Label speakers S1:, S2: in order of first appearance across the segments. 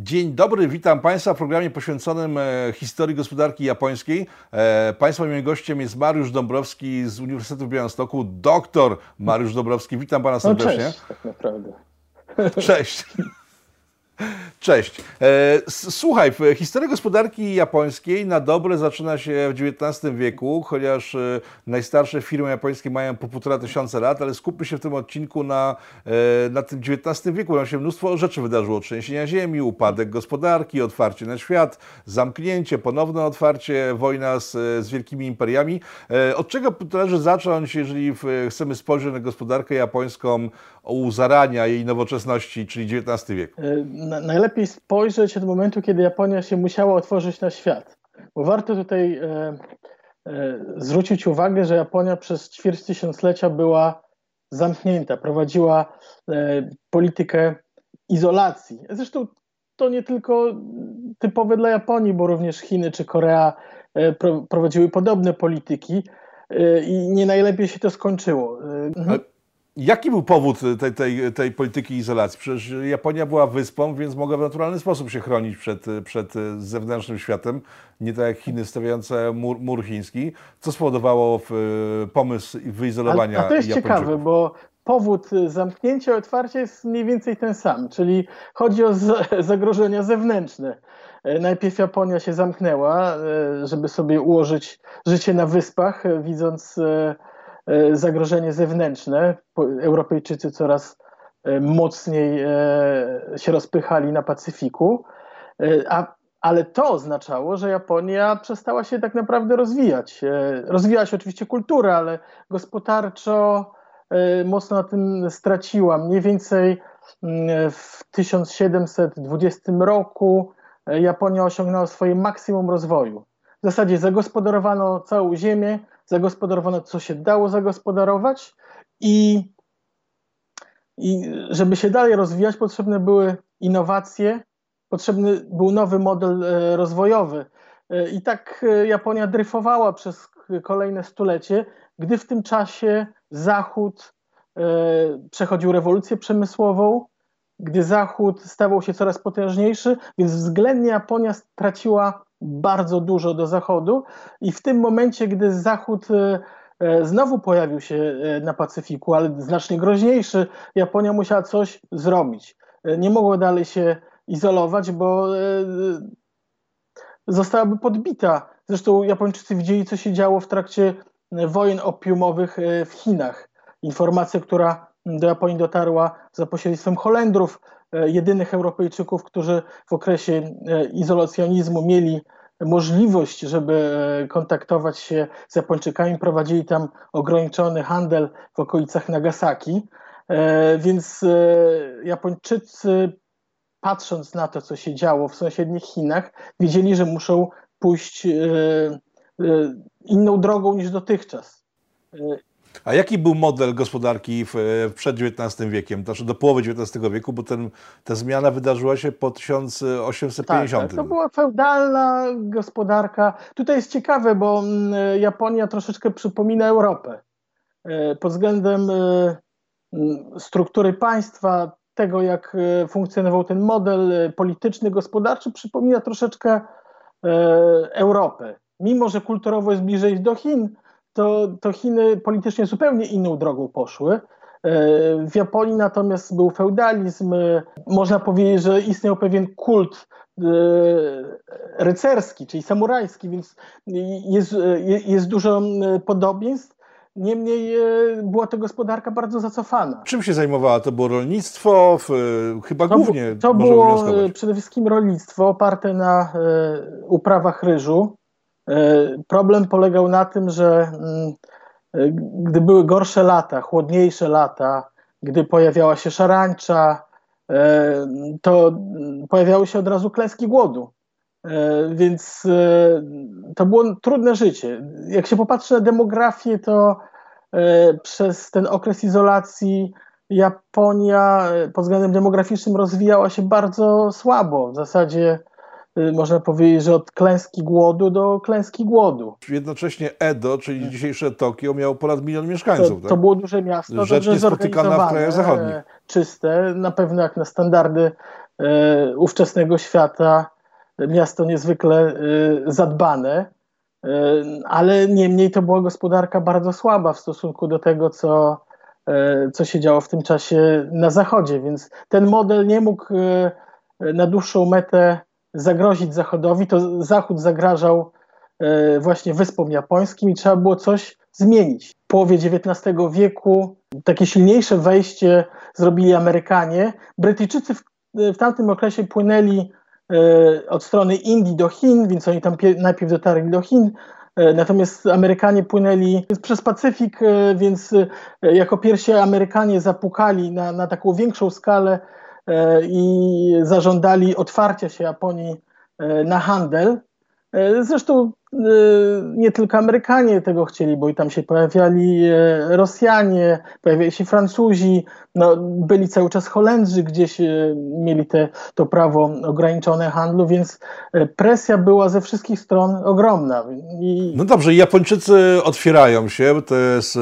S1: Dzień dobry, witam Państwa w programie poświęconym e, historii gospodarki japońskiej. E, państwa moim gościem jest Mariusz Dąbrowski z Uniwersytetu w Białymstoku, doktor Mariusz Dąbrowski. Witam Pana serdecznie.
S2: No cześć, tak naprawdę.
S1: Cześć. Cześć. E, słuchaj, historia gospodarki japońskiej na dobre zaczyna się w XIX wieku, chociaż e, najstarsze firmy japońskie mają po półtora tysiąca lat, ale skupmy się w tym odcinku na, e, na tym XIX wieku. Tam się mnóstwo rzeczy wydarzyło. Trzęsienia ziemi, upadek gospodarki, otwarcie na świat, zamknięcie, ponowne otwarcie, wojna z, z wielkimi imperiami. Od czego należy zacząć, jeżeli chcemy spojrzeć na gospodarkę japońską u zarania jej nowoczesności, czyli XIX wiek?
S2: najlepiej spojrzeć od momentu, kiedy Japonia się musiała otworzyć na świat. Bo warto tutaj e, e, zwrócić uwagę, że Japonia przez ćwierć tysiąclecia była zamknięta, prowadziła e, politykę izolacji. Zresztą to nie tylko typowe dla Japonii, bo również Chiny czy Korea e, pro, prowadziły podobne polityki e, i nie najlepiej się to skończyło.
S1: E, Jaki był powód tej, tej, tej polityki izolacji? Przecież Japonia była wyspą, więc mogła w naturalny sposób się chronić przed, przed zewnętrznym światem, nie tak jak Chiny stawiające mur, mur chiński, co spowodowało pomysł wyizolowania
S2: A, to jest
S1: ciekawe,
S2: bo powód zamknięcia i otwarcia jest mniej więcej ten sam, czyli chodzi o zagrożenia zewnętrzne. E, najpierw Japonia się zamknęła, e, żeby sobie ułożyć życie na wyspach, e, widząc E, zagrożenie zewnętrzne. Europejczycy coraz e, mocniej e, się rozpychali na Pacyfiku, a, ale to oznaczało, że Japonia przestała się tak naprawdę rozwijać. Rozwijała się oczywiście kultura, ale gospodarczo mocno na tym straciła. Mniej więcej mm, w 1720 roku Japonia osiągnęła swoje maksimum rozwoju. W zasadzie zagospodarowano całą ziemię, zagospodarowano co się dało zagospodarować i, i żeby się dalej rozwijać, potrzebne były innowacje, potrzebny był nowy model e, rozwojowy. E, I tak e, Japonia dryfowała przez kolejne stulecie, gdy w tym czasie Zachód przechodził rewolucję przemysłową, gdy Zachód stawał się coraz potężniejszy, więc względnie Japonia straciła bardzo dużo do Zachodu i w tym momencie, gdy Zachód e, e, znowu pojawił się e, na Pacyfiku, ale znacznie groźniejszy, Japonia musiała coś zrobić. Nie mogła dalej się izolować, bo zostałaby podbita. Zresztą Japończycy widzieli, co się działo w trakcie wojen opiumowych w Chinach. Informacja, która do Japonii dotarła za pośrednictwem Holendrów, E, jedynych Europejczyków, którzy w okresie e, izolacjonizmu mieli możliwość, żeby e, kontaktować się z Japończykami, prowadzili tam ograniczony handel w okolicach Nagasaki. Więc Japończycy, patrząc na to, co się działo w sąsiednich Chinach, wiedzieli, że muszą pójść inną drogą niż dotychczas.
S1: A jaki był model gospodarki w, przed XIX wiekiem, znaczy do połowy XIX wieku, bo ten, ta zmiana wydarzyła się po 1850?
S2: Tak, tak, to była feudalna gospodarka. Tutaj jest ciekawe, bo mm, Japonia troszeczkę przypomina Europę. E, pod względem e, mm, struktury państwa, tego jak e, funkcjonował ten model polityczny, gospodarczy, przypomina troszeczkę Europę. Mimo, że kulturowo jest bliżej do Chin, to, to Chiny politycznie zupełnie inną drogą poszły. E, w Japonii natomiast był feudalizm. Można powiedzieć, że istniał pewien kult e, rycerski, czyli samurajski, więc jest, jest dużo podobieństw. Niemniej była to gospodarka bardzo zacofana.
S1: Czym się zajmowała? To było rolnictwo? Chyba
S2: to
S1: głównie.
S2: To było przede wszystkim rolnictwo oparte na uprawach ryżu. E, problem polegał na tym, że mm, e, gdy były gorsze lata, chłodniejsze lata, gdy pojawiała się szarańcza, e, to pojawiały się od razu klęski głodu. Więc to było trudne życie. Jak się popatrzy na demografię, to przez ten okres izolacji Japonia pod względem demograficznym rozwijała się bardzo słabo. W zasadzie można powiedzieć, że od klęski głodu do klęski głodu.
S1: Jednocześnie Edo, czyli dzisiejsze Tokio, miało ponad milion mieszkańców.
S2: To, tak? to było duże miasto,
S1: Rzecz
S2: dobrze
S1: spotykana w krajach zachodnich.
S2: Czyste, na pewno jak na standardy ówczesnego świata, miasto niezwykle zadbane, ale niemniej to była gospodarka bardzo słaba w stosunku do tego, co, co się działo w tym czasie na Zachodzie, więc ten model nie mógł na dłuższą metę zagrozić Zachodowi, to Zachód zagrażał e, właśnie wyspom japońskim i trzeba było coś zmienić. W połowie XIX wieku takie silniejsze wejście zrobili Amerykanie. Brytyjczycy w, w tamtym okresie płynęli e, od strony Indii do Chin, więc oni tam najpierw dotarli do Chin, e, Natomiast Amerykanie płynęli przez Pacyfik, więc jako pierwsi Amerykanie zapukali na, na taką większą skalę E, i zażądali otwarcia się Japonii e, na handel. E, zresztą nie tylko Amerykanie tego chcieli, bo i tam się pojawiali Rosjanie, pojawiali się Francuzi, no, byli cały czas Holendrzy, gdzieś mieli te, to prawo ograniczone handlu, więc presja była ze wszystkich stron ogromna.
S1: I... No dobrze, Japończycy otwierają się, jest,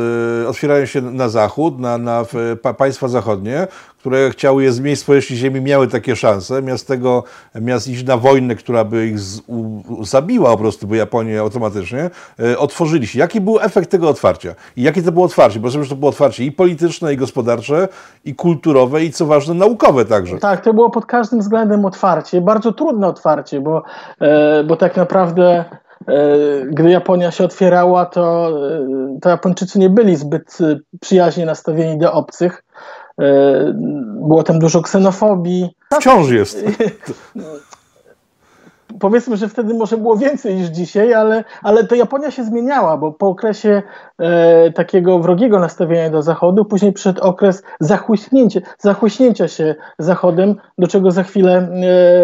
S1: otwierają się na zachód, na, na państwa zachodnie, które chciały je z powierzchni ziemi, miały takie szanse. Miast tego, miast iść na wojnę, która by ich z, u, zabiła po prostu, by Automatycznie, e, otworzyli się. Jaki był efekt tego otwarcia? I jakie to było otwarcie? Bo że to było otwarcie i polityczne, i gospodarcze, i kulturowe, i co ważne, naukowe także.
S2: Tak, to było pod każdym względem otwarcie. Bardzo trudne otwarcie, bo, e, bo tak naprawdę e, gdy Japonia się otwierała, to, to Japończycy nie byli zbyt przyjaźnie nastawieni do obcych. Było tam dużo ksenofobii.
S1: Wciąż jest.
S2: Powiedzmy, że wtedy może było więcej niż dzisiaj, ale, ale to Japonia się zmieniała, bo po okresie e, takiego wrogiego nastawienia do Zachodu, później przyszedł okres zachłyśnięcia, zachłyśnięcia się Zachodem, do czego za chwilę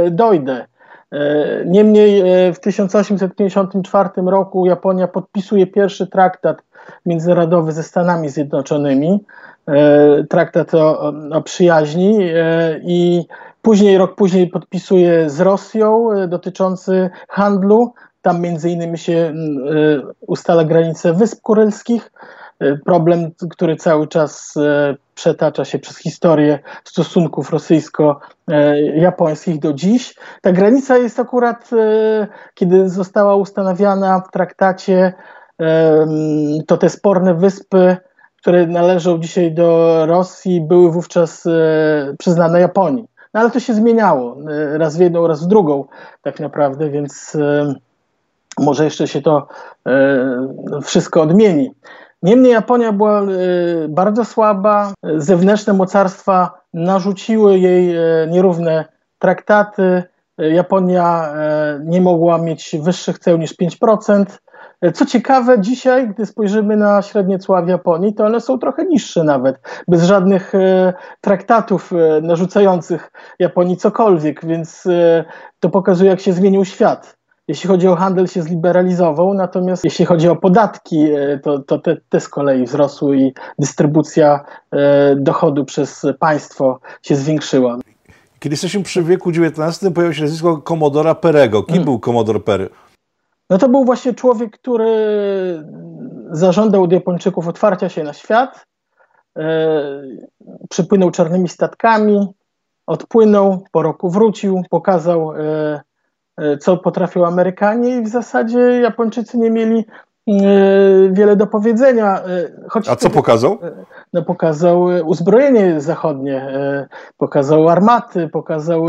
S2: e, dojdę. E, niemniej e, w 1854 roku Japonia podpisuje pierwszy traktat międzynarodowy ze Stanami Zjednoczonymi. E, traktat o, o przyjaźni e, i później, rok później podpisuje z Rosją e, dotyczący handlu. Tam między innymi się ustala granice Wysp Kurylskich. Problem, który cały czas przetacza się przez historię stosunków rosyjsko-japońskich do dziś. Ta granica jest akurat, kiedy została ustanowiona w traktacie, to te sporne wyspy które należą dzisiaj do Rosji, były wówczas e, przyznane Japonii. No ale to się zmieniało e, raz w jedną, raz w drugą, tak naprawdę, więc e, może jeszcze się to wszystko odmieni. Niemniej Japonia była bardzo słaba, zewnętrzne mocarstwa narzuciły jej nierówne traktaty. Japonia nie mogła mieć wyższych ceł niż 5%. Co ciekawe, dzisiaj, gdy spojrzymy na średnie cła w Japonii, to one są trochę niższe nawet, bez żadnych e, traktatów e, narzucających Japonii cokolwiek, więc e, to pokazuje, jak się zmienił świat. Jeśli chodzi o handel, się zliberalizował, natomiast jeśli chodzi o podatki, to, to te, te z kolei wzrosły i dystrybucja dochodu przez państwo się zwiększyła.
S1: Kiedy jesteśmy przy wieku XIX, pojawiło się nazwisko Komodora Perego. Kim hmm. był Komodor Pery?
S2: No to był właśnie człowiek, który zażądał od Japończyków otwarcia się na świat, e, przypłynął czarnymi statkami, odpłynął, po roku wrócił, pokazał, e, e, co potrafią Amerykanie i w zasadzie Japończycy nie mieli wiele do powiedzenia.
S1: Choć A co pokazał?
S2: E, no, pokazał uzbrojenie zachodnie, pokazał armaty, pokazał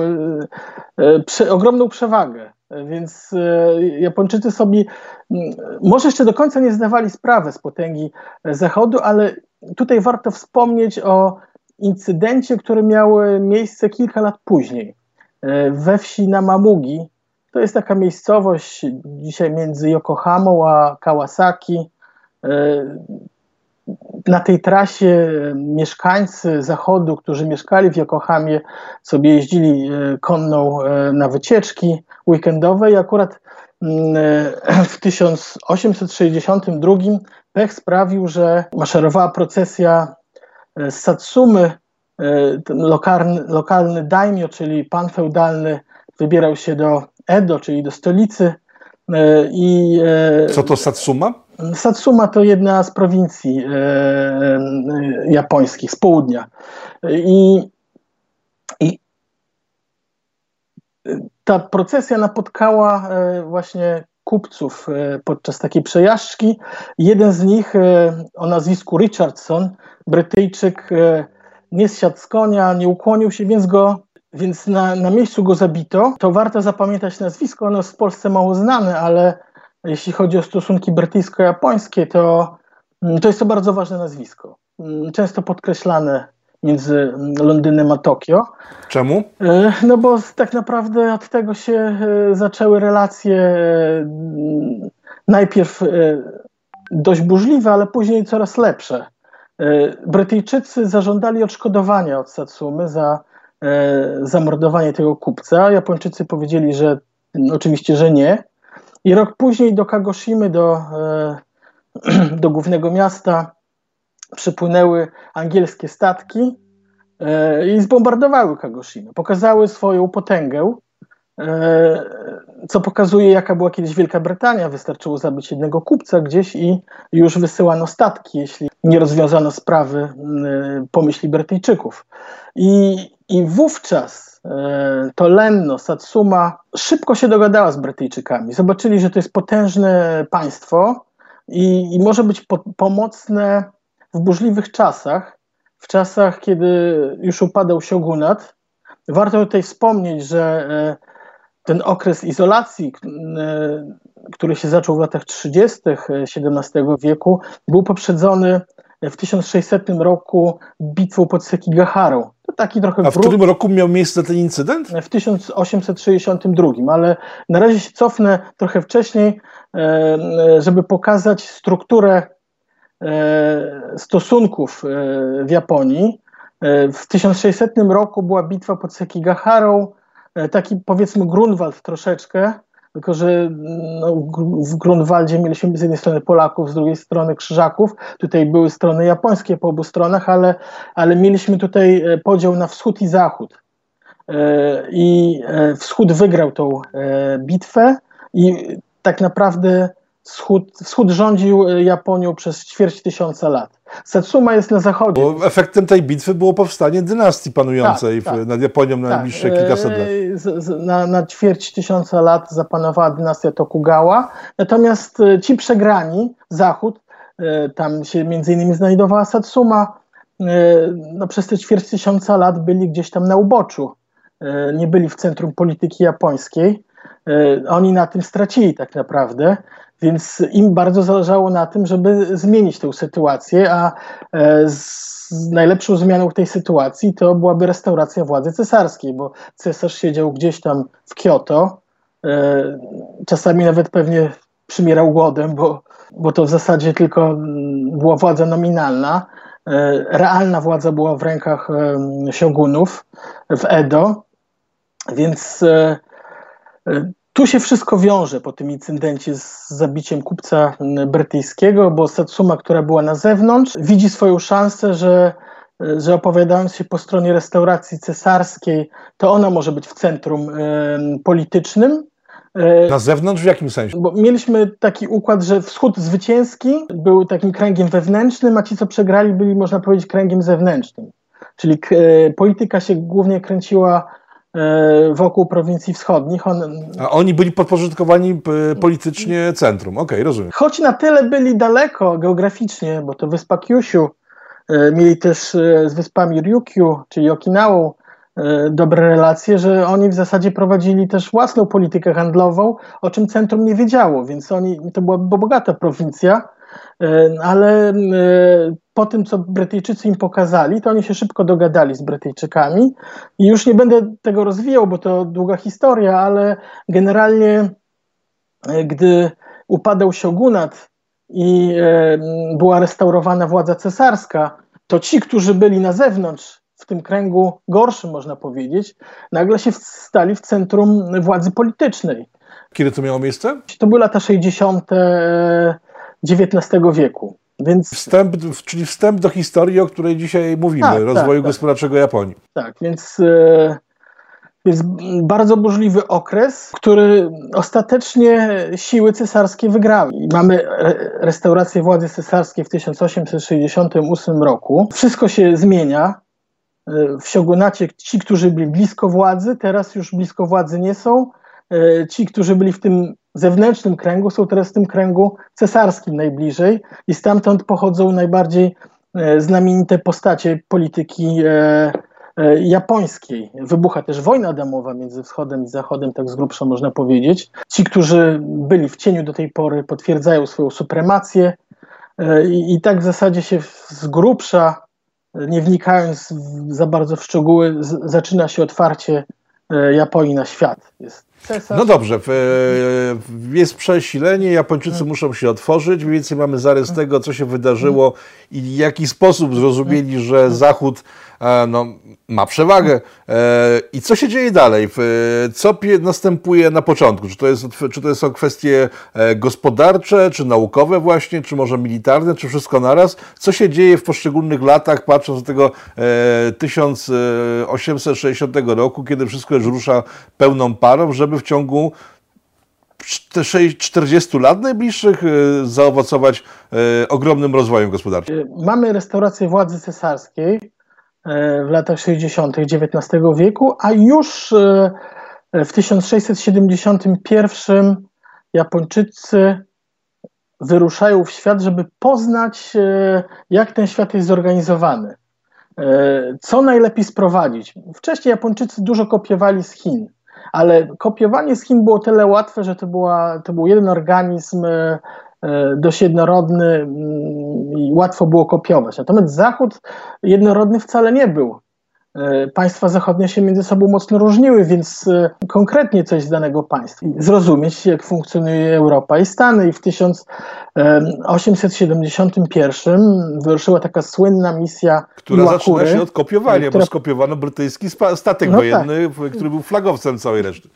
S2: ogromną przewagę. Więc e, Japończycy sobie może jeszcze do końca nie zdawali sprawy z potęgi Zachodu, ale tutaj warto wspomnieć o incydencie, który miał miejsce kilka lat później e, we wsi Namamugi. To jest taka miejscowość dzisiaj między Yokohamą a Kawasaki. E, na tej trasie mieszkańcy zachodu, którzy mieszkali w Yokohamie, sobie jeździli konną na wycieczki weekendowe i akurat mm, e, w 1862 pech sprawił, że maszerowała procesja z e, Satsumy, e, lokalny, lokalny daimyo, czyli pan feudalny wybierał się do Edo, czyli do stolicy. I,
S1: Co to Satsuma?
S2: Satsuma to jedna z prowincji japońskich z południa. I, i ta procesja napotkała właśnie kupców podczas takiej przejażdżki. Jeden z nich o nazwisku Richardson, Brytyjczyk, nie zsiadł z konia, nie ukłonił się, więc go więc na, na miejscu go zabito. To warto zapamiętać nazwisko, ono jest w Polsce mało znane, ale jeśli chodzi o stosunki brytyjsko-japońskie, to, mm, to jest to bardzo ważne nazwisko. Mm, często podkreślane między mm, Londynem a Tokio.
S1: Czemu?
S2: E, no bo tak naprawdę od tego się e, zaczęły relacje e, najpierw dość burzliwe, ale później coraz lepsze. Brytyjczycy zażądali odszkodowania od Satsumy za zamordowanie tego kupca. Japończycy powiedzieli, że oczywiście, że nie. I rok później do Kagoshimy, do, e, do głównego miasta, przypłynęły angielskie statki e, i zbombardowały Kagoshimę. Pokazały swoją potęgę, e, co pokazuje, jaka była kiedyś Wielka Brytania. Wystarczyło zabić jednego kupca gdzieś i już wysyłano statki, jeśli nie rozwiązano sprawy pomyśli Brytyjczyków. I, i wówczas to Lenno, Satsuma szybko się dogadała z Brytyjczykami. Zobaczyli, że to jest potężne państwo i, i może być po, pomocne w burzliwych czasach, w czasach, kiedy już upadał shogunat. Warto tutaj wspomnieć, że e, ten okres izolacji, e, który się zaczął w latach 30. XVII wieku, był poprzedzony w 1600 roku bitwą pod Sekigaharą.
S1: To taki trochę A w którym roku miał miejsce ten incydent?
S2: W 1862, ale na razie się cofnę trochę wcześniej, e, żeby pokazać strukturę e, stosunków e, w Japonii. W 1600 roku była bitwa pod Sekigaharą, taki powiedzmy Grunwald troszeczkę, tylko że no, w Grunwaldzie mieliśmy z jednej strony Polaków, z drugiej strony Krzyżaków. Tutaj były strony japońskie po obu stronach, ale, ale mieliśmy tutaj e, podział na wschód i zachód. E, I e, wschód wygrał tą bitwę i tak naprawdę wschód, wschód rządził Japonią przez ćwierć tysiąca lat. Satsuma jest na zachodzie.
S1: Bo efektem tej bitwy było powstanie dynastii panującej tak, tak. nad Japonią na tak. najbliższe kilkaset lat.
S2: Z, z, na, na ćwierć tysiąca lat zapanowała dynastia Tokugawa, natomiast e, ci przegrani, Zachód, tam się między innymi znajdowała Satsuma, no przez te ćwierć tysiąca lat byli gdzieś tam na uboczu, nie byli w centrum polityki japońskiej. Oni na tym stracili tak naprawdę. Więc im bardzo zależało na tym, żeby zmienić tę sytuację, a e, najlepszą zmianą tej sytuacji to byłaby restauracja władzy cesarskiej, bo cesarz siedział gdzieś tam w Kyoto, e, czasami nawet pewnie przymierał głodem, bo, bo to w zasadzie tylko mm, była władza nominalna. E, realna władza była w rękach siogunów w Edo, więc tu się wszystko wiąże po tym incydencie z zabiciem kupca brytyjskiego, bo Satsuma, która była na zewnątrz, widzi swoją szansę, że, że opowiadając się po stronie restauracji cesarskiej, to ona może być w centrum y, politycznym.
S1: E, na zewnątrz w jakim sensie?
S2: Bo mieliśmy taki układ, że wschód zwycięski był takim kręgiem wewnętrznym, a ci, co przegrali, byli, można powiedzieć, kręgiem zewnętrznym. Czyli e, polityka się głównie kręciła E, wokół prowincji wschodnich. On...
S1: A oni byli podporządkowani e, politycznie centrum, okej, okay, rozumiem.
S2: Choć na tyle byli daleko geograficznie, bo to wyspa Kyushu, e, mieli też z wyspami Ryukyu, czyli Okinawą, dobre relacje, że oni w zasadzie prowadzili też własną politykę handlową, o czym centrum nie wiedziało, więc oni, to była bogata prowincja, ale po tym, co Brytyjczycy im pokazali, to oni się szybko dogadali z Brytyjczykami. I już nie będę tego rozwijał, bo to długa historia, ale generalnie, e, gdy upadał siogunat i e, była restaurowana władza cesarska, to ci, którzy byli na zewnątrz, w tym kręgu gorszym, można powiedzieć, nagle się stali w centrum władzy politycznej.
S1: Kiedy to miało miejsce?
S2: To były lata 60. XIX e, wieku. Więc...
S1: Wstęp, czyli wstęp do historii, o której dzisiaj mówimy, tak, rozwoju tak, gospodarczego Japonii.
S2: Tak, więc e, jest bardzo burzliwy okres, który ostatecznie siły cesarskie wygrały. Mamy restaurację władzy cesarskiej w 1868 roku. Wszystko się zmienia. w siogunacie ci, którzy byli blisko władzy, teraz już blisko władzy nie są. Ci, którzy byli w tym zewnętrznym kręgu, są teraz w tym kręgu cesarskim najbliżej i stamtąd pochodzą najbardziej znamienite postacie polityki E, japońskiej. Wybucha też wojna domowa między wschodem i zachodem, tak z grubsza można powiedzieć. Ci, którzy byli w cieniu do tej pory, potwierdzają swoją supremację e, i, i tak w zasadzie się z grubsza, nie wnikając za bardzo w szczegóły, z, zaczyna się otwarcie e, Japonii na świat.
S1: Jest cesarz. No dobrze, jest przesilenie, Japończycy hmm. muszą się otworzyć, mniej więcej mamy zarys hmm. tego, co się wydarzyło i w jaki sposób zrozumieli, że Zachód no, ma przewagę. E, I co się dzieje dalej? Co następuje na początku? Czy to, jest, czy to są kwestie e, gospodarcze, czy naukowe właśnie, czy może militarne, czy wszystko naraz? Co się dzieje w poszczególnych latach, patrząc do tego 1860 e, roku, kiedy wszystko już rusza pełną parą, żeby w ciągu 40 lat najbliższych zaowocować ogromnym rozwojem gospodarczym?
S2: Mamy restaurację władzy cesarskiej, w latach 60. XIX wieku, a już e, w 1671 Japończycy wyruszają w świat, żeby poznać, e, jak ten świat jest zorganizowany. E, co najlepiej sprowadzić? Wcześniej Japończycy dużo kopiowali z Chin, ale kopiowanie z Chin było tyle łatwe, że to, była, to był jeden organizm E, dość jednorodny mm, i łatwo było kopiować. Natomiast Zachód jednorodny wcale nie był. E, państwa zachodnie się między sobą mocno różniły, więc e, konkretnie coś z danego państwa. Zrozumieć, jak funkcjonuje Europa i Stany. I w 1871 wyruszyła taka słynna misja
S1: Która Iłakury, zaczyna się od kopiowania, która... bo skopiowano brytyjski statek no wojenny, tak. który był flagowcem całej reszty.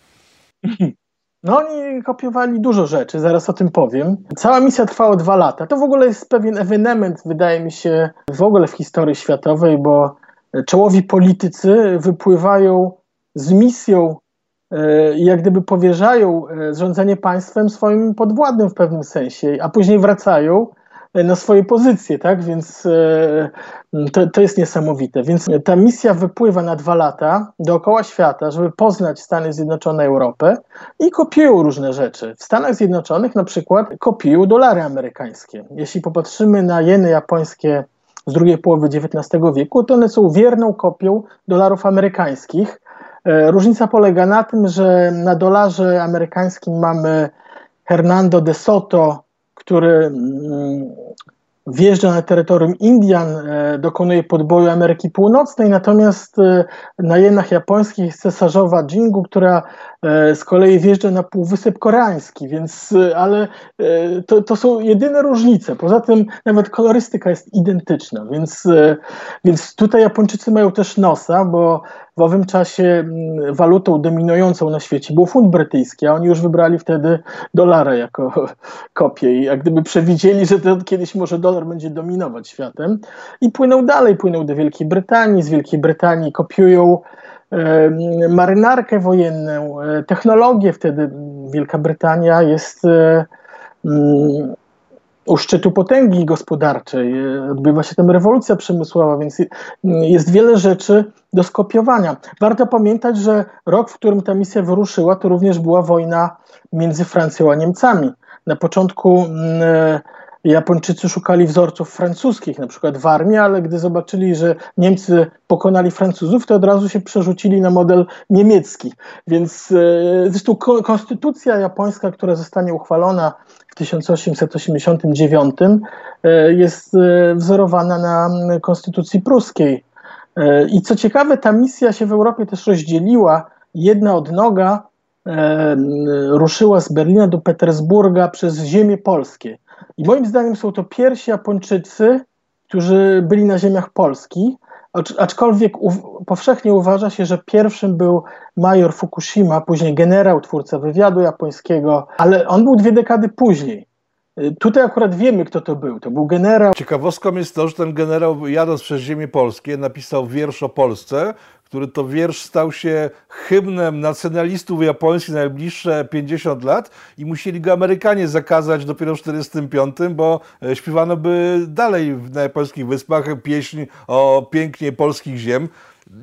S2: No oni kopiowali dużo rzeczy, zaraz o tym powiem. Cała misja trwała dwa lata. To w ogóle jest pewien ewenement, wydaje mi się, w ogóle w historii światowej, bo czołowi politycy wypływają z misją e, i jak gdyby powierzają e, rządzenie państwem swoim podwładnym w pewnym sensie, a później wracają na swoje pozycje, tak? Więc e, to, to jest niesamowite. Więc ta misja wypływa na dwa lata dookoła świata, żeby poznać Stany Zjednoczone, Europę i kopiują różne rzeczy. W Stanach Zjednoczonych na przykład kopiują dolary amerykańskie. Jeśli popatrzymy na jeny japońskie z drugiej połowy XIX wieku, to one są wierną kopią dolarów amerykańskich. E, różnica polega na tym, że na dolarze amerykańskim mamy Hernando de Soto, który mm, wjeżdża na terytorium Indian, e, dokonuje podboju Ameryki Północnej, natomiast e, na jenach japońskich jest cesarzowa Jingu, która z kolei wjeżdża na Półwysep Koreański, więc, ale to, to są jedyne różnice. Poza tym nawet kolorystyka jest identyczna, więc, więc tutaj Japończycy mają też nosa, bo w owym czasie mm, walutą dominującą na świecie był funt brytyjski, a oni już wybrali wtedy dolara jako kopię. I jak gdyby przewidzieli, że to kiedyś może dolar będzie dominować światem. I płyną dalej, płyną do Wielkiej Brytanii, z Wielkiej Brytanii kopiują e, marynarkę wojenną, e, technologię wtedy Wielka Brytania jest e, u szczytu potęgi gospodarczej. Odbywa się tam rewolucja przemysłowa, więc jest wiele rzeczy do skopiowania. Warto pamiętać, że rok, w którym ta misja wyruszyła, to również była wojna między Francją a Niemcami. Na początku Japończycy szukali wzorców francuskich, na przykład w armii, ale gdy zobaczyli, że Niemcy pokonali Francuzów, to od razu się przerzucili na model niemiecki. Więc e, zresztą konstytucja japońska, która zostanie uchwalona w 1889, e, jest e, wzorowana na konstytucji pruskiej. I co ciekawe, ta misja się w Europie też rozdzieliła. Jedna odnoga ruszyła z Berlina do Petersburga przez ziemię polskie. I moim zdaniem są to pierwsi Japończycy, którzy byli na ziemiach Polski, aczkolwiek powszechnie uważa się, że pierwszym był major Fukushima, później generał, twórca wywiadu japońskiego, ale on był dwie dekady później. Tutaj akurat wiemy, kto to był. To był generał.
S1: Ciekawostką jest to, że ten generał, jadąc przez ziemię polskie, napisał wiersz o Polsce, który to wiersz stał się hymnem nacjonalistów japońskich najbliższe 50 lat i musieli go Amerykanie zakazać dopiero w 1945, bo e, śpiewano by dalej na japońskich wyspach pieśń o pięknie polskich ziem.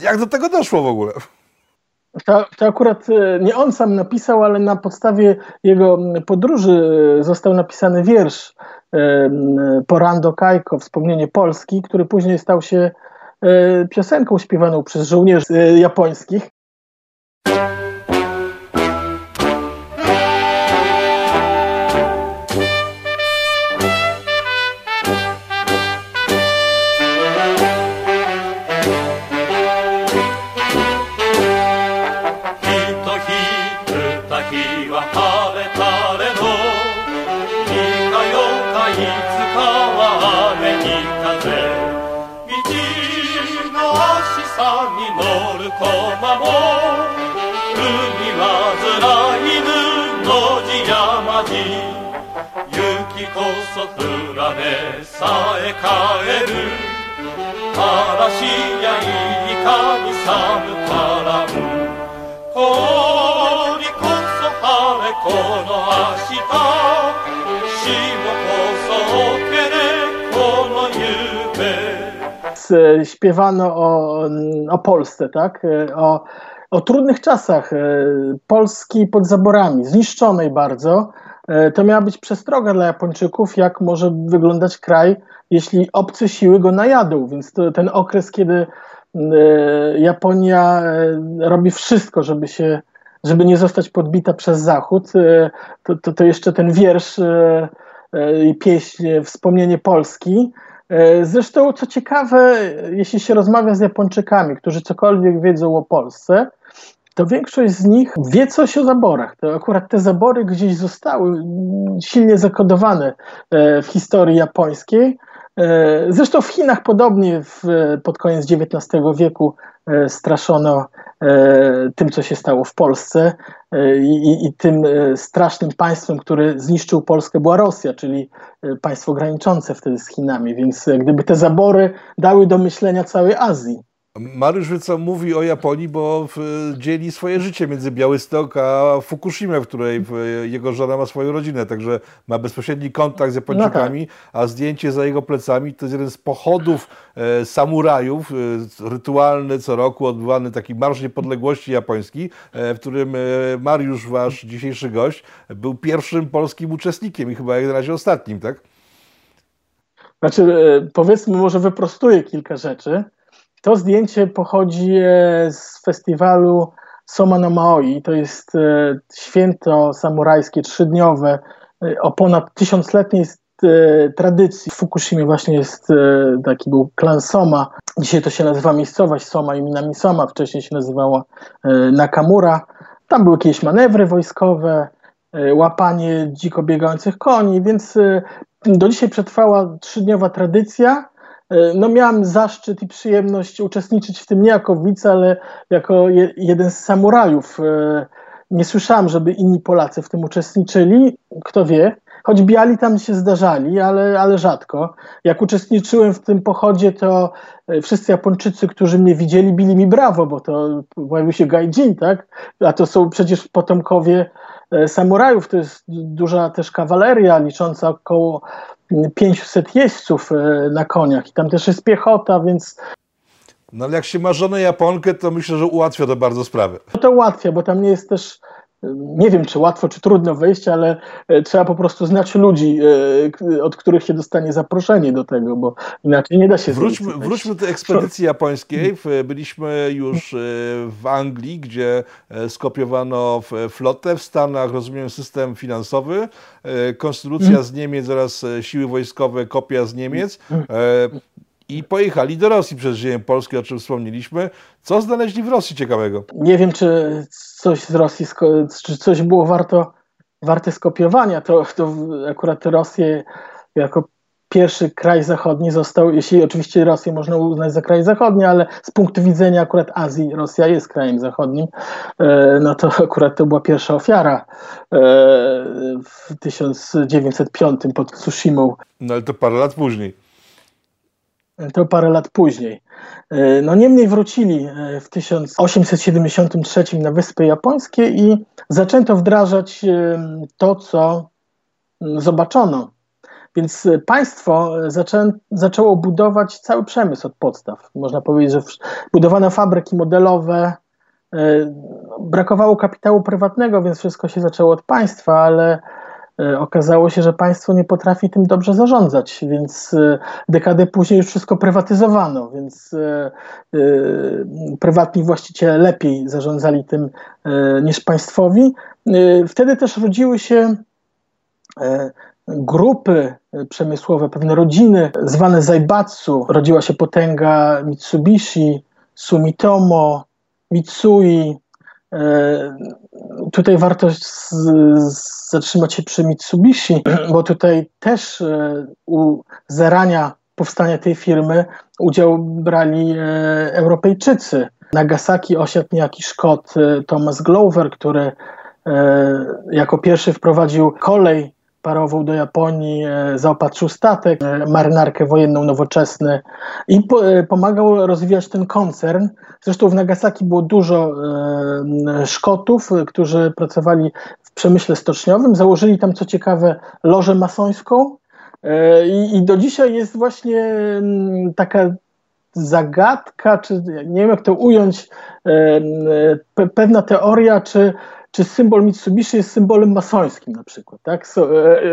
S1: Jak do tego doszło w ogóle?
S2: To, to, akurat e, nie on sam napisał, ale na podstawie jego podróży został napisany wiersz e, Porando Kajko, Wspomnienie Polski, który później stał się e, piosenką śpiewaną przez żołnierzy japońskich. Śpiewano o, o Polsce, tak? O, o trudnych czasach e, Polski pod zaborami, zniszczonej bardzo. E, to miała być przestroga dla Japończyków, jak może wyglądać kraj, jeśli obce siły go najadą. Więc to, ten okres, kiedy e, Japonia robi wszystko, żeby się, żeby nie zostać podbita przez Zachód, to, to, to jeszcze ten wiersz i pieśń, wspomnienie Polski, E, zresztą, co ciekawe, jeśli się rozmawia z Japończykami, którzy cokolwiek wiedzą o Polsce, to większość z nich wie coś o zaborach. To akurat te zabory gdzieś zostały silnie zakodowane e, w historii japońskiej. E, zresztą w Chinach podobnie w, pod koniec XIX wieku straszono tym, co się stało w Polsce i, i, tym strasznym państwem, które zniszczył Polskę, była Rosja, czyli państwo graniczące wtedy z Chinami. Więc gdyby te zabory dały do myślenia całej Azji.
S1: Mariusz Wyca mówi o Japonii, bo dzieli swoje życie między Białystok a Fukushima, w której jego żona ma swoją rodzinę, także ma bezpośredni kontakt z Japończykami, no tak. a zdjęcie za jego plecami to jest jeden z pochodów e, samurajów, e, rytualny co roku odbywany taki Marsz Niepodległości Japoński, e, w którym Mariusz, wasz dzisiejszy gość, był pierwszym polskim uczestnikiem i chyba jak na razie ostatnim, tak?
S2: Znaczy, powiedzmy, może wyprostuję kilka rzeczy. To zdjęcie pochodzi e, z festiwalu Soma no Maoi. To jest e, święto samurajskie, trzydniowe, e, o ponad tysiącletniej tradycji. W Fukushimie właśnie jest taki był klan Soma. Dzisiaj to się nazywa miejscowość Soma i Minami Soma, wcześniej się nazywała Nakamura. Tam były jakieś manewry wojskowe, łapanie dziko biegających koni, więc do dzisiaj przetrwała trzydniowa tradycja no miałem zaszczyt i przyjemność uczestniczyć w tym nie jako widz, ale jako je, jeden z samurajów. E, nie słyszałem, żeby inni Polacy w tym uczestniczyli. Kto wie, choć biali tam się zdarzali, ale, ale rzadko. Jak uczestniczyłem w tym pochodzie, to e, wszyscy Japończycy, którzy mnie widzieli, bili mi brawo, bo to pojawił się gaijin, tak? A to są przecież potomkowie samurajów, to jest duża też kawaleria, licząca około 500 jeźdźców e, na koniach i tam też jest piechota, więc
S1: no ale jak się ma żonę Japonkę, to myślę, że ułatwia to bardzo sprawę.
S2: No to ułatwia, bo tam nie jest też, nie wiem czy łatwo, czy trudno wejść, ale e, trzeba po prostu znać ludzi, od których się dostanie zaproszenie do tego, bo inaczej nie da się
S1: Wróćmy, wróćmy do ekspedycji japońskiej. Byliśmy już w Anglii, gdzie skopiowano flotę, w Stanach rozumiem system finansowy, E, konstytucja mm. z Niemiec oraz e, siły wojskowe, kopia z Niemiec. I pojechali do Rosji przez ziemię polskie, o czym wspomnieliśmy. Co znaleźli w Rosji ciekawego?
S2: Nie wiem, czy coś z Rosji, czy coś było warto, warte skopiowania. To, to akurat Rosję jako pierwszy kraj zachodni został, jeśli oczywiście Rosję można uznać za kraj zachodni, ale z punktu widzenia akurat Azji Rosja jest krajem zachodnim, e, no to akurat to była pierwsza ofiara e, w 1905 pod Tsushimą.
S1: No ale to parę lat później.
S2: To parę lat później. E, no niemniej wrócili w 1873 na Wyspy Japońskie i zaczęto wdrażać to, co zobaczono Więc państwo zaczę, zaczęło budować cały przemysł od podstaw. Można powiedzieć, że budowano fabryki modelowe, brakowało kapitału prywatnego, więc wszystko się zaczęło od państwa, ale E, okazało się, że państwo nie potrafi tym dobrze zarządzać, więc e, dekadę później już wszystko prywatyzowano, więc e, prywatni właściciele lepiej zarządzali tym niż państwowi. Wtedy też rodziły się grupy przemysłowe, pewne rodziny zwane Zaibatsu. Rodziła się potęga Mitsubishi, Sumitomo, Mitsui, E, tutaj warto z, z, zatrzymać się przy Mitsubishi, bo tutaj też e, u zarania powstania tej firmy udział brali e, Europejczycy. Nagasaki osiadł niejaki Szkot Thomas Glover, który jako pierwszy wprowadził kolej parową do Japonii, e, zaopatrzył statek, e, marynarkę wojenną nowoczesny i e, pomagał rozwijać ten koncern. Zresztą w Nagasaki było dużo Szkotów, którzy pracowali w przemyśle stoczniowym. Założyli tam, co ciekawe, lożę masońską. I, i do dzisiaj jest właśnie taka zagadka, czy nie wiem jak to ująć, pewna teoria, czy czy symbol Mitsubishi jest symbolem masońskim na przykład, tak? So, e, e,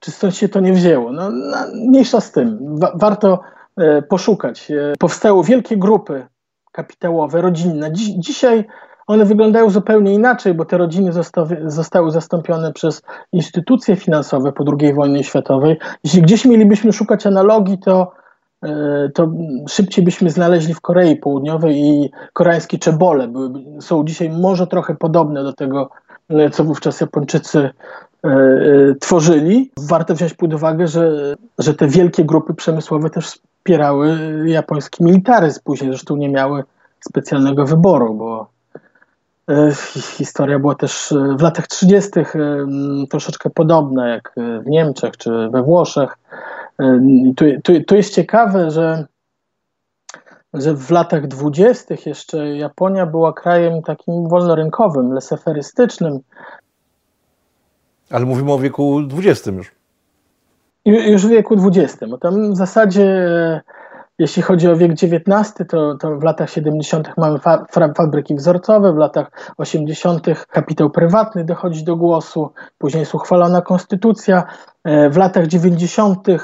S2: czy stąd się to nie wzięło? No, no mniejsza z tym. Wa warto e, poszukać. E, powstały wielkie grupy kapitałowe, rodzinne. Dzisiaj one wyglądają zupełnie inaczej, bo te rodziny zostały zastąpione przez instytucje finansowe po II wojnie światowej. Jeśli gdzieś mielibyśmy szukać analogii, to to szybciej byśmy znaleźli w Korei Południowej i koreańskie czebole były, są dzisiaj może trochę podobne do tego, e, co wówczas Japończycy e, tworzyli. Warto wziąć pod uwagę, że, że te wielkie grupy przemysłowe też wspierały japoński militaryzm. Później zresztą nie miały specjalnego wyboru, bo historia była też w latach 30. troszeczkę podobna jak w Niemczech czy we Włoszech tu, tu, tu jest ciekawe, że, że w latach dwudziestych jeszcze Japonia była krajem takim wolnorynkowym, leseferystycznym.
S1: Ale mówimy o wieku XX już.
S2: Już w wieku XX, tam w zasadzie jeśli chodzi o wiek XIX, to, to w latach 70. mamy fa fabryki wzorcowe, w latach 80. kapitał prywatny dochodzi do głosu, później jest uchwalona konstytucja, E, w latach 90. E,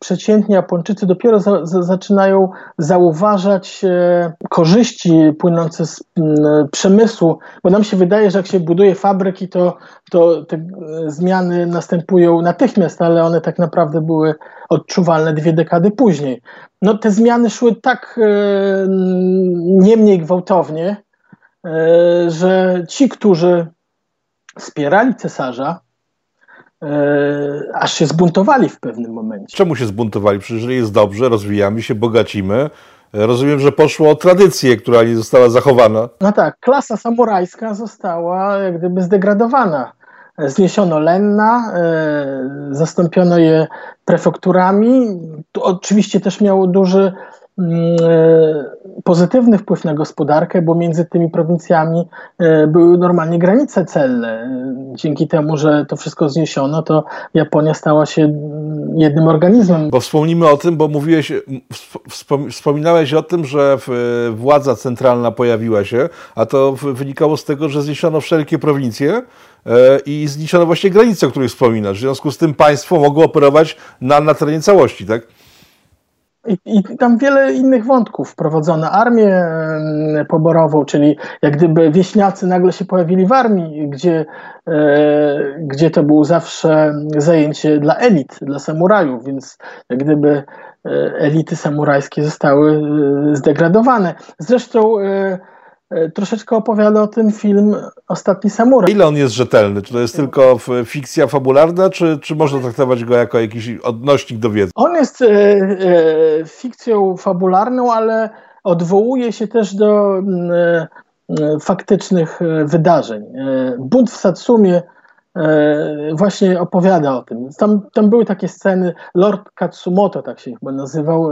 S2: przeciętni Japończycy dopiero za, za, zaczynają zauważać e, korzyści płynące z przemysłu, bo nam się wydaje, że jak się buduje fabryki, to, to te zmiany następują natychmiast, ale one tak naprawdę były odczuwalne dwie dekady później. No, te zmiany szły tak nie mniej gwałtownie, że ci, którzy wspierali cesarza, E, aż się zbuntowali w pewnym momencie.
S1: Czemu się zbuntowali? Przecież jeżeli jest dobrze, rozwijamy się, bogacimy. E, rozumiem, że poszło o tradycję, która nie została zachowana.
S2: No tak, klasa samurajska została jak gdyby zdegradowana. Zniesiono Lenna, e, zastąpiono je prefekturami. To oczywiście też miało duży Mm, e, pozytywny wpływ na gospodarkę, bo między tymi prowincjami e, były normalnie granice celne. Dzięki temu, że to wszystko zniesiono, to Japonia stała się mm, jednym organizmem.
S1: Bo wspomnimy o tym, bo mówiłeś, wspominałeś o tym, że władza centralna pojawiła się, a to wynikało z tego, że zniesiono wszelkie prowincje e, i zniesiono właśnie granice, o których wspominasz. W związku z tym państwo mogło operować na, na terenie całości, tak?
S2: I, I, tam wiele innych wątków wprowadzono. Armię poborową, czyli jak gdyby wieśniacy nagle się pojawili w armii, gdzie, e, gdzie to było zawsze zajęcie dla elit, dla samurajów, więc jak gdyby e, elity samurajskie zostały e, zdegradowane. Zresztą e, troszeczkę opowiada o tym film Ostatni Samuraj.
S1: Ile on jest rzetelny? Czy to jest tylko fikcja fabularna, czy, czy można traktować go jako jakiś odnośnik do wiedzy?
S2: On jest e, e, fikcją fabularną, ale odwołuje się też do mm, e, e, faktycznych e, wydarzeń. Bunt w Satsumie właśnie opowiada o tym. Tam, tam były takie sceny, Lord Katsumoto, tak się chyba nazywał,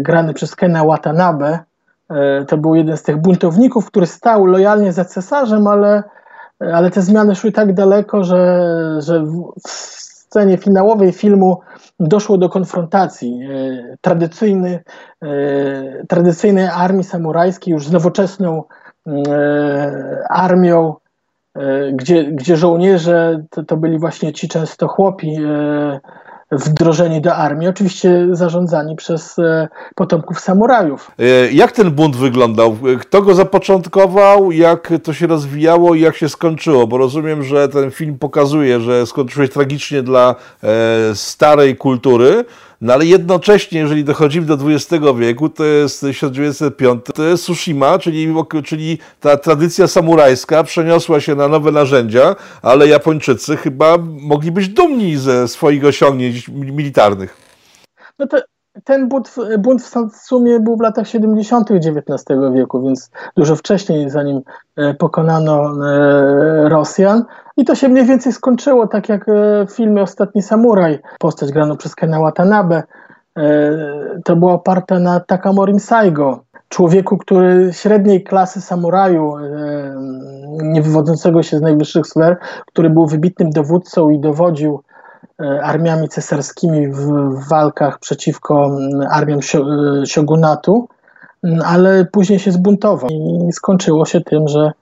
S2: grany przez Kena Watanabe, E, to był jeden z tych buntowników, który stał lojalnie za cesarzem, ale, ale te zmiany szły tak daleko, że, że scenie finałowej filmu doszło do konfrontacji. Tradycyjny, tradycyjnej armii samurajskiej już z nowoczesną armią E, gdzie, gdzie żołnierze to, to byli właśnie ci często chłopi e, wdrożeni do armii, oczywiście zarządzani przez e, potomków samurajów.
S1: Jak ten bunt wyglądał? Kto go zapoczątkował? Jak to się rozwijało i jak się skończyło? Bo rozumiem, że ten film pokazuje, że skończyło się tragicznie dla starej kultury, no ale jednocześnie, jeżeli dochodzimy do XX wieku, to jest 1905, to jest Tsushima, czyli, czyli ta tradycja samurajska przeniosła się na nowe narzędzia, ale Japończycy chyba mogli być dumni ze swoich osiągnięć militarnych.
S2: No to ten bunt, bunt w sumie był w latach 70. XIX wieku, więc dużo wcześniej, zanim e, pokonano e, Rosjan. I to się mniej więcej skończyło, tak jak e, w filmie Ostatni Samuraj, postać graną przez Kena Watanabe. To była oparta na Takamorim Saigo, człowieku, który średniej klasy samuraju, nie wywodzącego się z najwyższych sfer, który był wybitnym dowódcą i dowodził armiami cesarskimi w, walkach przeciwko armiom e, siogunatu, mm, ale później się zbuntował i skończyło się tym, że,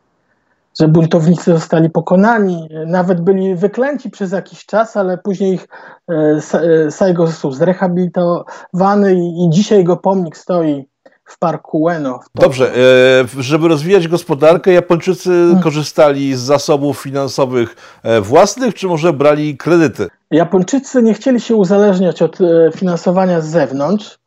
S2: że buntownicy zostali pokonani. Nawet byli wyklęci przez jakiś czas, ale później ich e, Saigo został zrehabilitowany i, i dzisiaj jego pomnik stoi w parku Ueno.
S1: Dobrze, e, żeby rozwijać gospodarkę, Japończycy hmm. korzystali z zasobów finansowych e, własnych, czy może brali kredyty?
S2: Japończycy nie chcieli się uzależniać od e, finansowania z zewnątrz.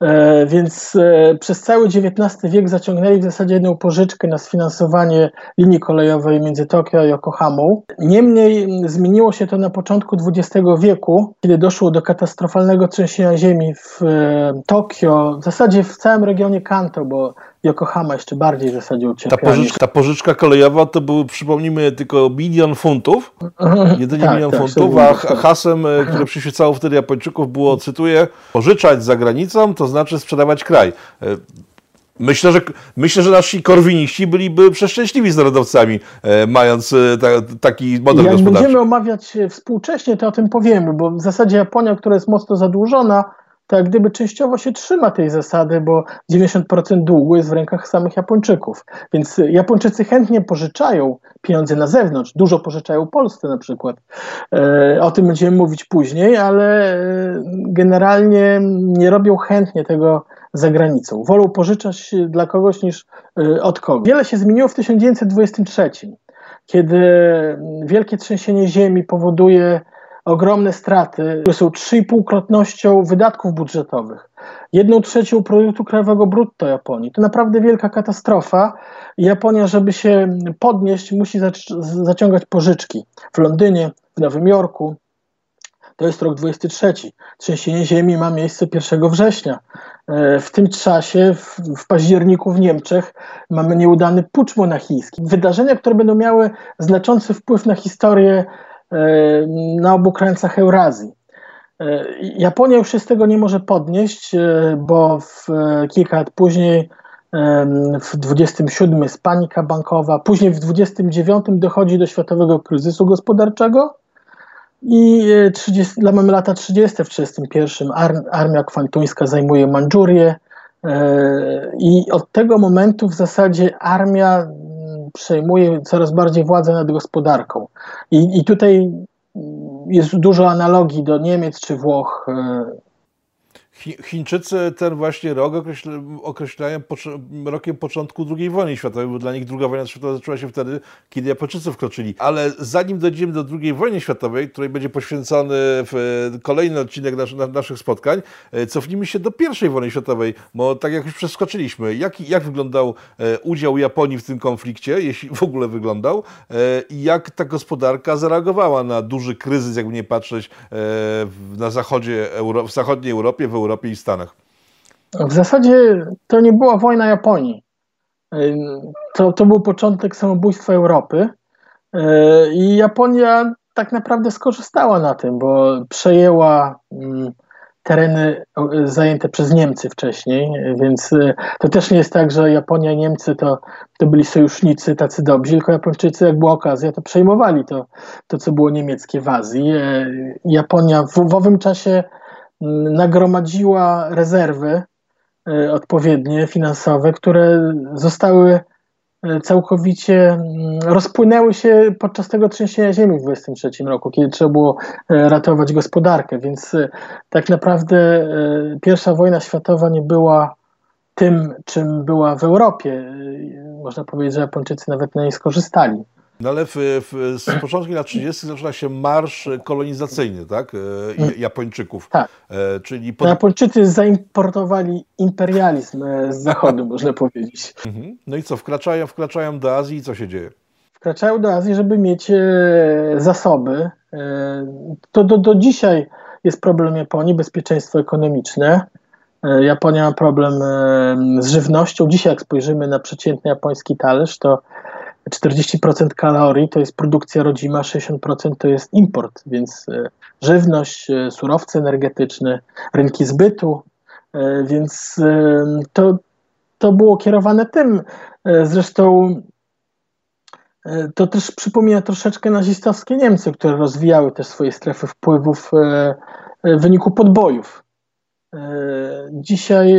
S2: E, więc e, przez cały XIX wiek zaciągnęli w zasadzie jedną pożyczkę na sfinansowanie linii kolejowej między Tokio a Yokohamą. Niemniej zmieniło się to na początku XX wieku, kiedy doszło do katastrofalnego trzęsienia ziemi w e, Tokio, w zasadzie w całym regionie Kanto, bo Yokohama jeszcze bardziej w zasadzie ucierpiała.
S1: Ta pożyczka, ta pożyczka kolejowa to był, przypomnijmy, tylko milion funtów, jedynie tak, milion tak, funtów, a hasłem, e, które przyświecało wtedy Japończyków było, cytuję, pożyczać za granicą, to znaczy sprzedawać kraj. E, myślę, że, myślę, że nasi korwiniści byliby przeszczęśliwi z narodowcami, e, mając ta, taki model
S2: Jak
S1: gospodarczy.
S2: Jak będziemy omawiać współcześnie, to o tym powiemy, bo w zasadzie Japonia, która jest mocno zadłużona, tak gdyby częściowo się trzyma tej zasady, bo 90% długu jest w rękach samych Japończyków. Więc Japończycy chętnie pożyczają pieniądze na zewnątrz, dużo pożyczają Polsce na przykład. E, o tym będziemy mówić później, ale e, generalnie nie robią chętnie tego za granicą. Wolą pożyczać dla kogoś niż e, od kogoś. Wiele się zmieniło w 1923, kiedy wielkie trzęsienie ziemi powoduje ogromne straty, które są 3,5-krotnością wydatków budżetowych. Jedną trzecią produktu krajowego brutto Japonii. To naprawdę wielka katastrofa. Japonia, żeby się podnieść, musi zaciągać pożyczki w Londynie, w Nowym Jorku. To jest rok 23. Trzęsienie ziemi ma miejsce 1 września. E, w tym czasie, w, w, październiku w Niemczech, mamy nieudany pucz monachijski. Wydarzenia, które będą miały znaczący wpływ na historię na obu krańcach Eurazji. E, Japonia już się z tego nie może podnieść, e, bo w, kilka lat później, w 27 jest panika bankowa, później w 29 dochodzi do światowego kryzysu gospodarczego i 30, mamy lata 30 w 31 armia kwantuńska zajmuje Mandżurię i od tego momentu w zasadzie armia przejmuje coraz bardziej władzę nad gospodarką. I, i tutaj jest dużo analogii do Niemiec czy Włoch e,
S1: Chińczycy ten właśnie rok określają rokiem początku II wojny światowej, bo dla nich II wojna światowa zaczęła się wtedy, kiedy Japończycy wkroczyli. Ale zanim dojdziemy do II wojny światowej, której będzie poświęcony kolejny odcinek naszych spotkań, e, cofnijmy się do I wojny światowej, bo tak jak już przeskoczyliśmy, jak, jak wyglądał e, udział Japonii w tym konflikcie, jeśli w ogóle wyglądał, e, i jak ta gospodarka zareagowała na duży kryzys, jakby nie patrzeć, na zachodzie, w zachodniej Europie, w Europie, Europie i Stanach?
S2: W zasadzie to nie była wojna Japonii. To, to był początek samobójstwa Europy i Japonia tak naprawdę skorzystała na tym, bo przejęła tereny zajęte przez Niemcy wcześniej, więc to też nie jest tak, że Japonia i Niemcy to, to byli sojusznicy tacy dobrzy, tylko Japończycy, jak była okazja, to przejmowali to, to co było niemieckie w Azji. Japonia w, w owym czasie nagromadziła rezerwy odpowiednie finansowe, które zostały E, całkowicie mm, rozpłynęły się podczas tego trzęsienia ziemi w 23 roku, kiedy trzeba było e, ratować gospodarkę, więc e, tak naprawdę pierwsza wojna światowa nie była tym, czym była w Europie. Można powiedzieć, że Japończycy nawet na niej skorzystali.
S1: No ale w, w, z początku lat 30. zaczyna się marsz kolonizacyjny, tak? E, mm. Japończyków.
S2: Tak. E, czyli pod... Japończycy zaimportowali imperializm e, z zachodu, można powiedzieć. Mhm.
S1: No i co, wkraczają, wkraczają do Azji i co się dzieje?
S2: Wkraczają do Azji, żeby mieć zasoby. To do, do dzisiaj jest problem Japonii, bezpieczeństwo ekonomiczne. Japonia ma problem z żywnością. Dzisiaj, jak spojrzymy na przeciętny japoński talerz, to 40% kalorii to jest produkcja rodzima, 60% to jest import, więc e, żywność, e, surowce energetyczne, rynki zbytu, e, więc to, to było kierowane tym. Zresztą to też przypomina troszeczkę nazistowskie Niemcy, które rozwijały też swoje strefy wpływów w wyniku podbojów. Dzisiaj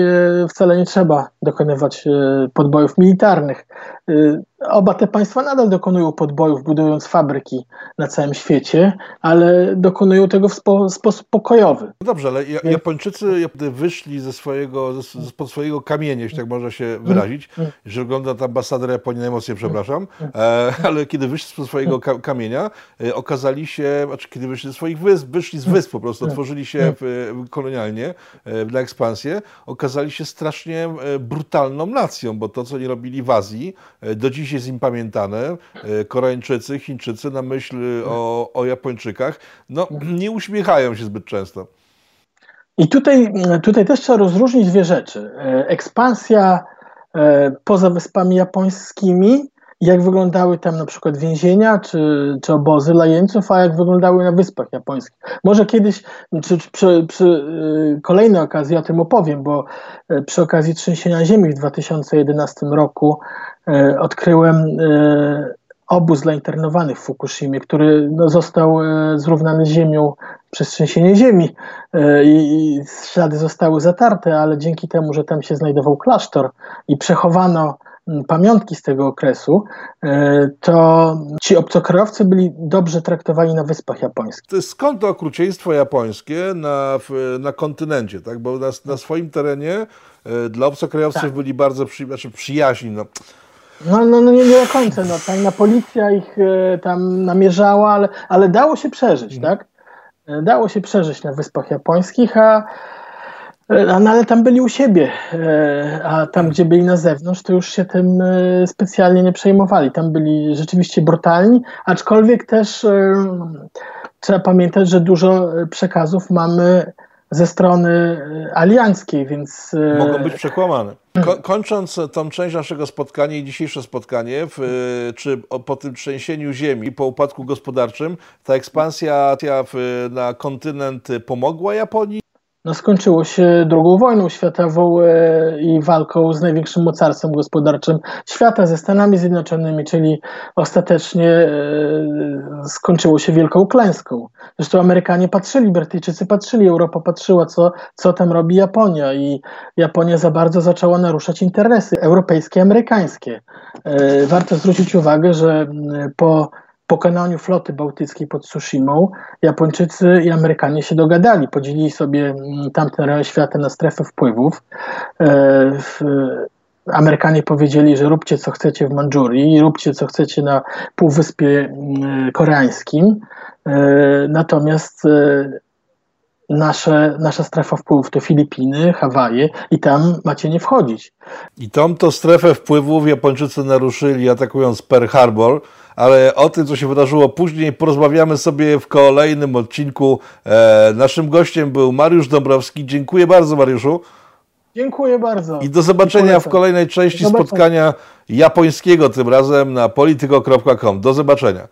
S2: wcale nie trzeba dokonywać podbojów militarnych oba te państwa nadal dokonują podbojów, budując fabryki na całym świecie, ale dokonują tego w spo, sposób pokojowy.
S1: No dobrze, ale Japończycy wyszli ze swojego, spod swojego kamienia, jeśli tak można się wyrazić, mm. że wygląda ta ambasador Japonii najmocniej, przepraszam, mm. e, ale kiedy wyszli spod swojego kamienia, e, okazali się, znaczy kiedy wyszli ze swoich wysp, wyszli z wysp po prostu, otworzyli się kolonialnie e, na ekspansję, okazali się strasznie brutalną nacją, bo to, co nie robili w Azji, do dziś jest im pamiętane. E, Koreańczycy, Chińczycy na myśl o, o Japończykach, no nie uśmiechają się zbyt często.
S2: I tutaj, tutaj też trzeba rozróżnić dwie rzeczy. E, ekspansja e, poza wyspami japońskimi, jak wyglądały tam na przykład więzienia czy, czy obozy dla jeńców, a jak wyglądały na wyspach japońskich. Może kiedyś, czy, przy, przy kolejnej okazji o tym opowiem, bo przy okazji trzęsienia ziemi w 2011 roku E, odkryłem e, obóz dla internowanych w Fukushimie, który no, został e, zrównany z ziemią przez trzęsienie ziemi i ślady zostały zatarte, ale dzięki temu, że tam się znajdował klasztor i przechowano pamiątki z tego okresu, to ci obcokrajowcy byli dobrze traktowani na Wyspach Japońskich.
S1: To skąd to okrucieństwo japońskie na, na kontynencie, tak? bo na, na swoim terenie dla obcokrajowców tak. byli bardzo przy, znaczy przyjaźni. No
S2: no, no, no nie, nie do końca. No, tajna policja ich e, tam namierzała, ale, ale dało się przeżyć, mhm. tak? E, dało się przeżyć na Wyspach Japońskich, e, a no, ale tam byli u siebie, a tam, gdzie byli na zewnątrz, to już się tym specjalnie nie przejmowali. Tam byli rzeczywiście brutalni, aczkolwiek też trzeba pamiętać, że dużo przekazów mamy ze strony e, alianckiej, więc...
S1: E, Mogą być przekłamane. Ko kończąc tą część naszego spotkania i dzisiejsze spotkanie, w, e, czy po tym trzęsieniu ziemi, po upadku gospodarczym, ta ekspansja na kontynent pomogła Japonii?
S2: No, skończyło się II wojną światową i walką z największym mocarstwem gospodarczym świata, ze Stanami Zjednoczonymi, czyli ostatecznie e, skończyło się wielką klęską. Zresztą Amerykanie patrzyli, Brytyjczycy patrzyli, Europa patrzyła, co, co tam robi Japonia i Japonia za bardzo zaczęła naruszać interesy europejskie, amerykańskie. E, warto zwrócić uwagę, że po pokonaniu floty bałtyckiej pod Tsushimą Japończycy i Amerykanie się dogadali, podzielili sobie mm, tamten rejon świata na strefy wpływów. E, Amerykanie powiedzieli, że róbcie co chcecie w Mandżurii, róbcie co chcecie na Półwyspie mm, Koreańskim, e, natomiast e, nasze, nasza strefa wpływów to Filipiny, Hawaje i tam macie nie wchodzić.
S1: I tą to strefę wpływów Japończycy naruszyli atakując Pearl Harbor, ale o tym, co się wydarzyło później, porozmawiamy sobie w kolejnym odcinku. E, naszym gościem był Mariusz Dąbrowski. Dziękuję bardzo, Mariuszu.
S2: Dziękuję bardzo.
S1: I do zobaczenia w kolejnej części spotkania japońskiego, tym razem na polityko.com. Do zobaczenia.